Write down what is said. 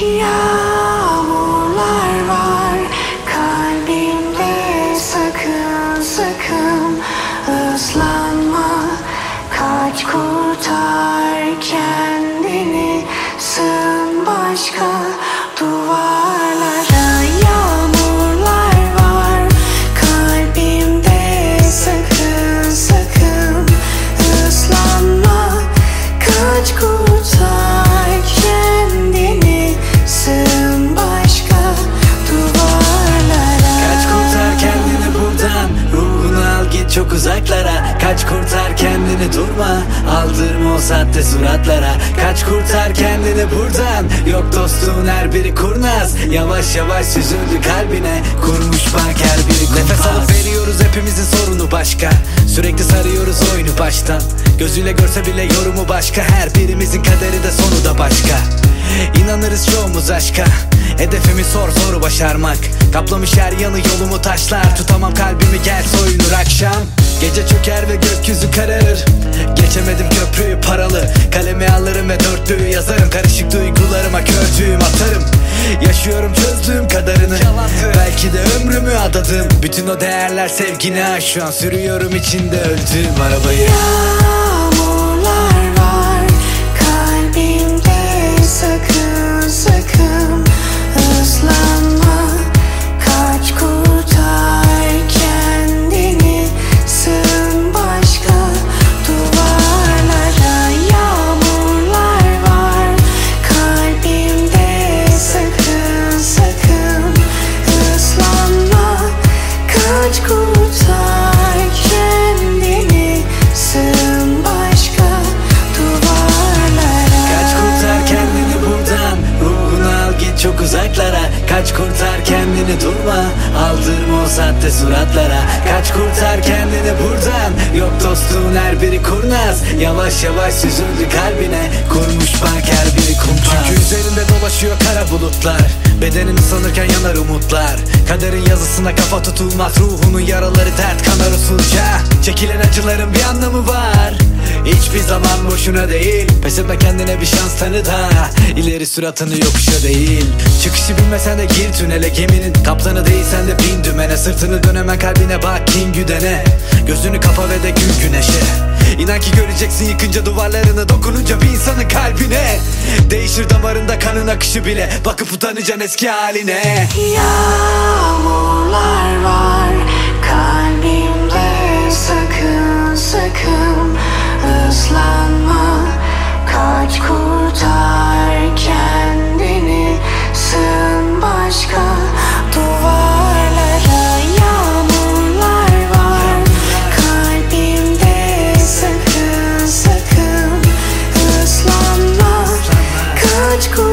Yağmurlar var kalbimde sakın sakın ıslanma. Kaç kurtar kendini sığın başka duvar. Çok uzaklara Kaç kurtar kendini durma. Aldırma o sahte suratlara. Kaç kurtar kendini buradan. Yok dostluğun her biri kurnaz. Yavaş yavaş süzüldü kalbine. Kurmuş bak her biri kumpas Nefes alıp veriyoruz hepimizin sorunu başka. Sürekli sarıyoruz oyunu baştan. Gözüyle görse bile yorumu başka. Her birimizin kaderi de sonu da başka. İnanırız çoğumuz aşka. Hedefimi sor soru başarmak. Kaplamış her yanı yolumu taşlar. Tutamam kalbimi gel soyunur duygularıma kördüğüm atarım. Yaşıyorum çözdüğüm kadarını. Belki de ömrümü adadım. Bütün o değerler sevgine Şu an sürüyorum içinde öldüğüm arabayı. Yağmurlar çok uzaklara Kaç kurtar kendini durma. Aldırma o sahte suratlara. Kaç kurtar kendini buradan. Yok dostluğun her biri kurnaz. Yavaş yavaş süzüldü kalbine. Kurmuş bak her biri kumpas. Çünkü üzerinde dolaşıyor kara bulutlar. Bedenini sanırken yanar umutlar. Kaderin yazısına kafa tutulmaz Ruhunun yaraları dert kanar usulca. Çekilen acıların bir anlamı var Hiçbir zaman boşuna değil. Pes etme kendine bir şans tanı da. İleri suratını yokuşa değil. Çıkışı bilmesen de gir tünele. Geminin kaptanı değilsen de bin dümene. Sırtını dön hemen kalbine bak kin güdene. Gözünü kapa ve de gül güneşe. İnan ki göreceksin yıkınca duvarlarını Dokununca bir insanın kalbine. Değişir damarında kanın akışı bile Bakıp utanacaksın eski haline. Yağmurlar var much cool.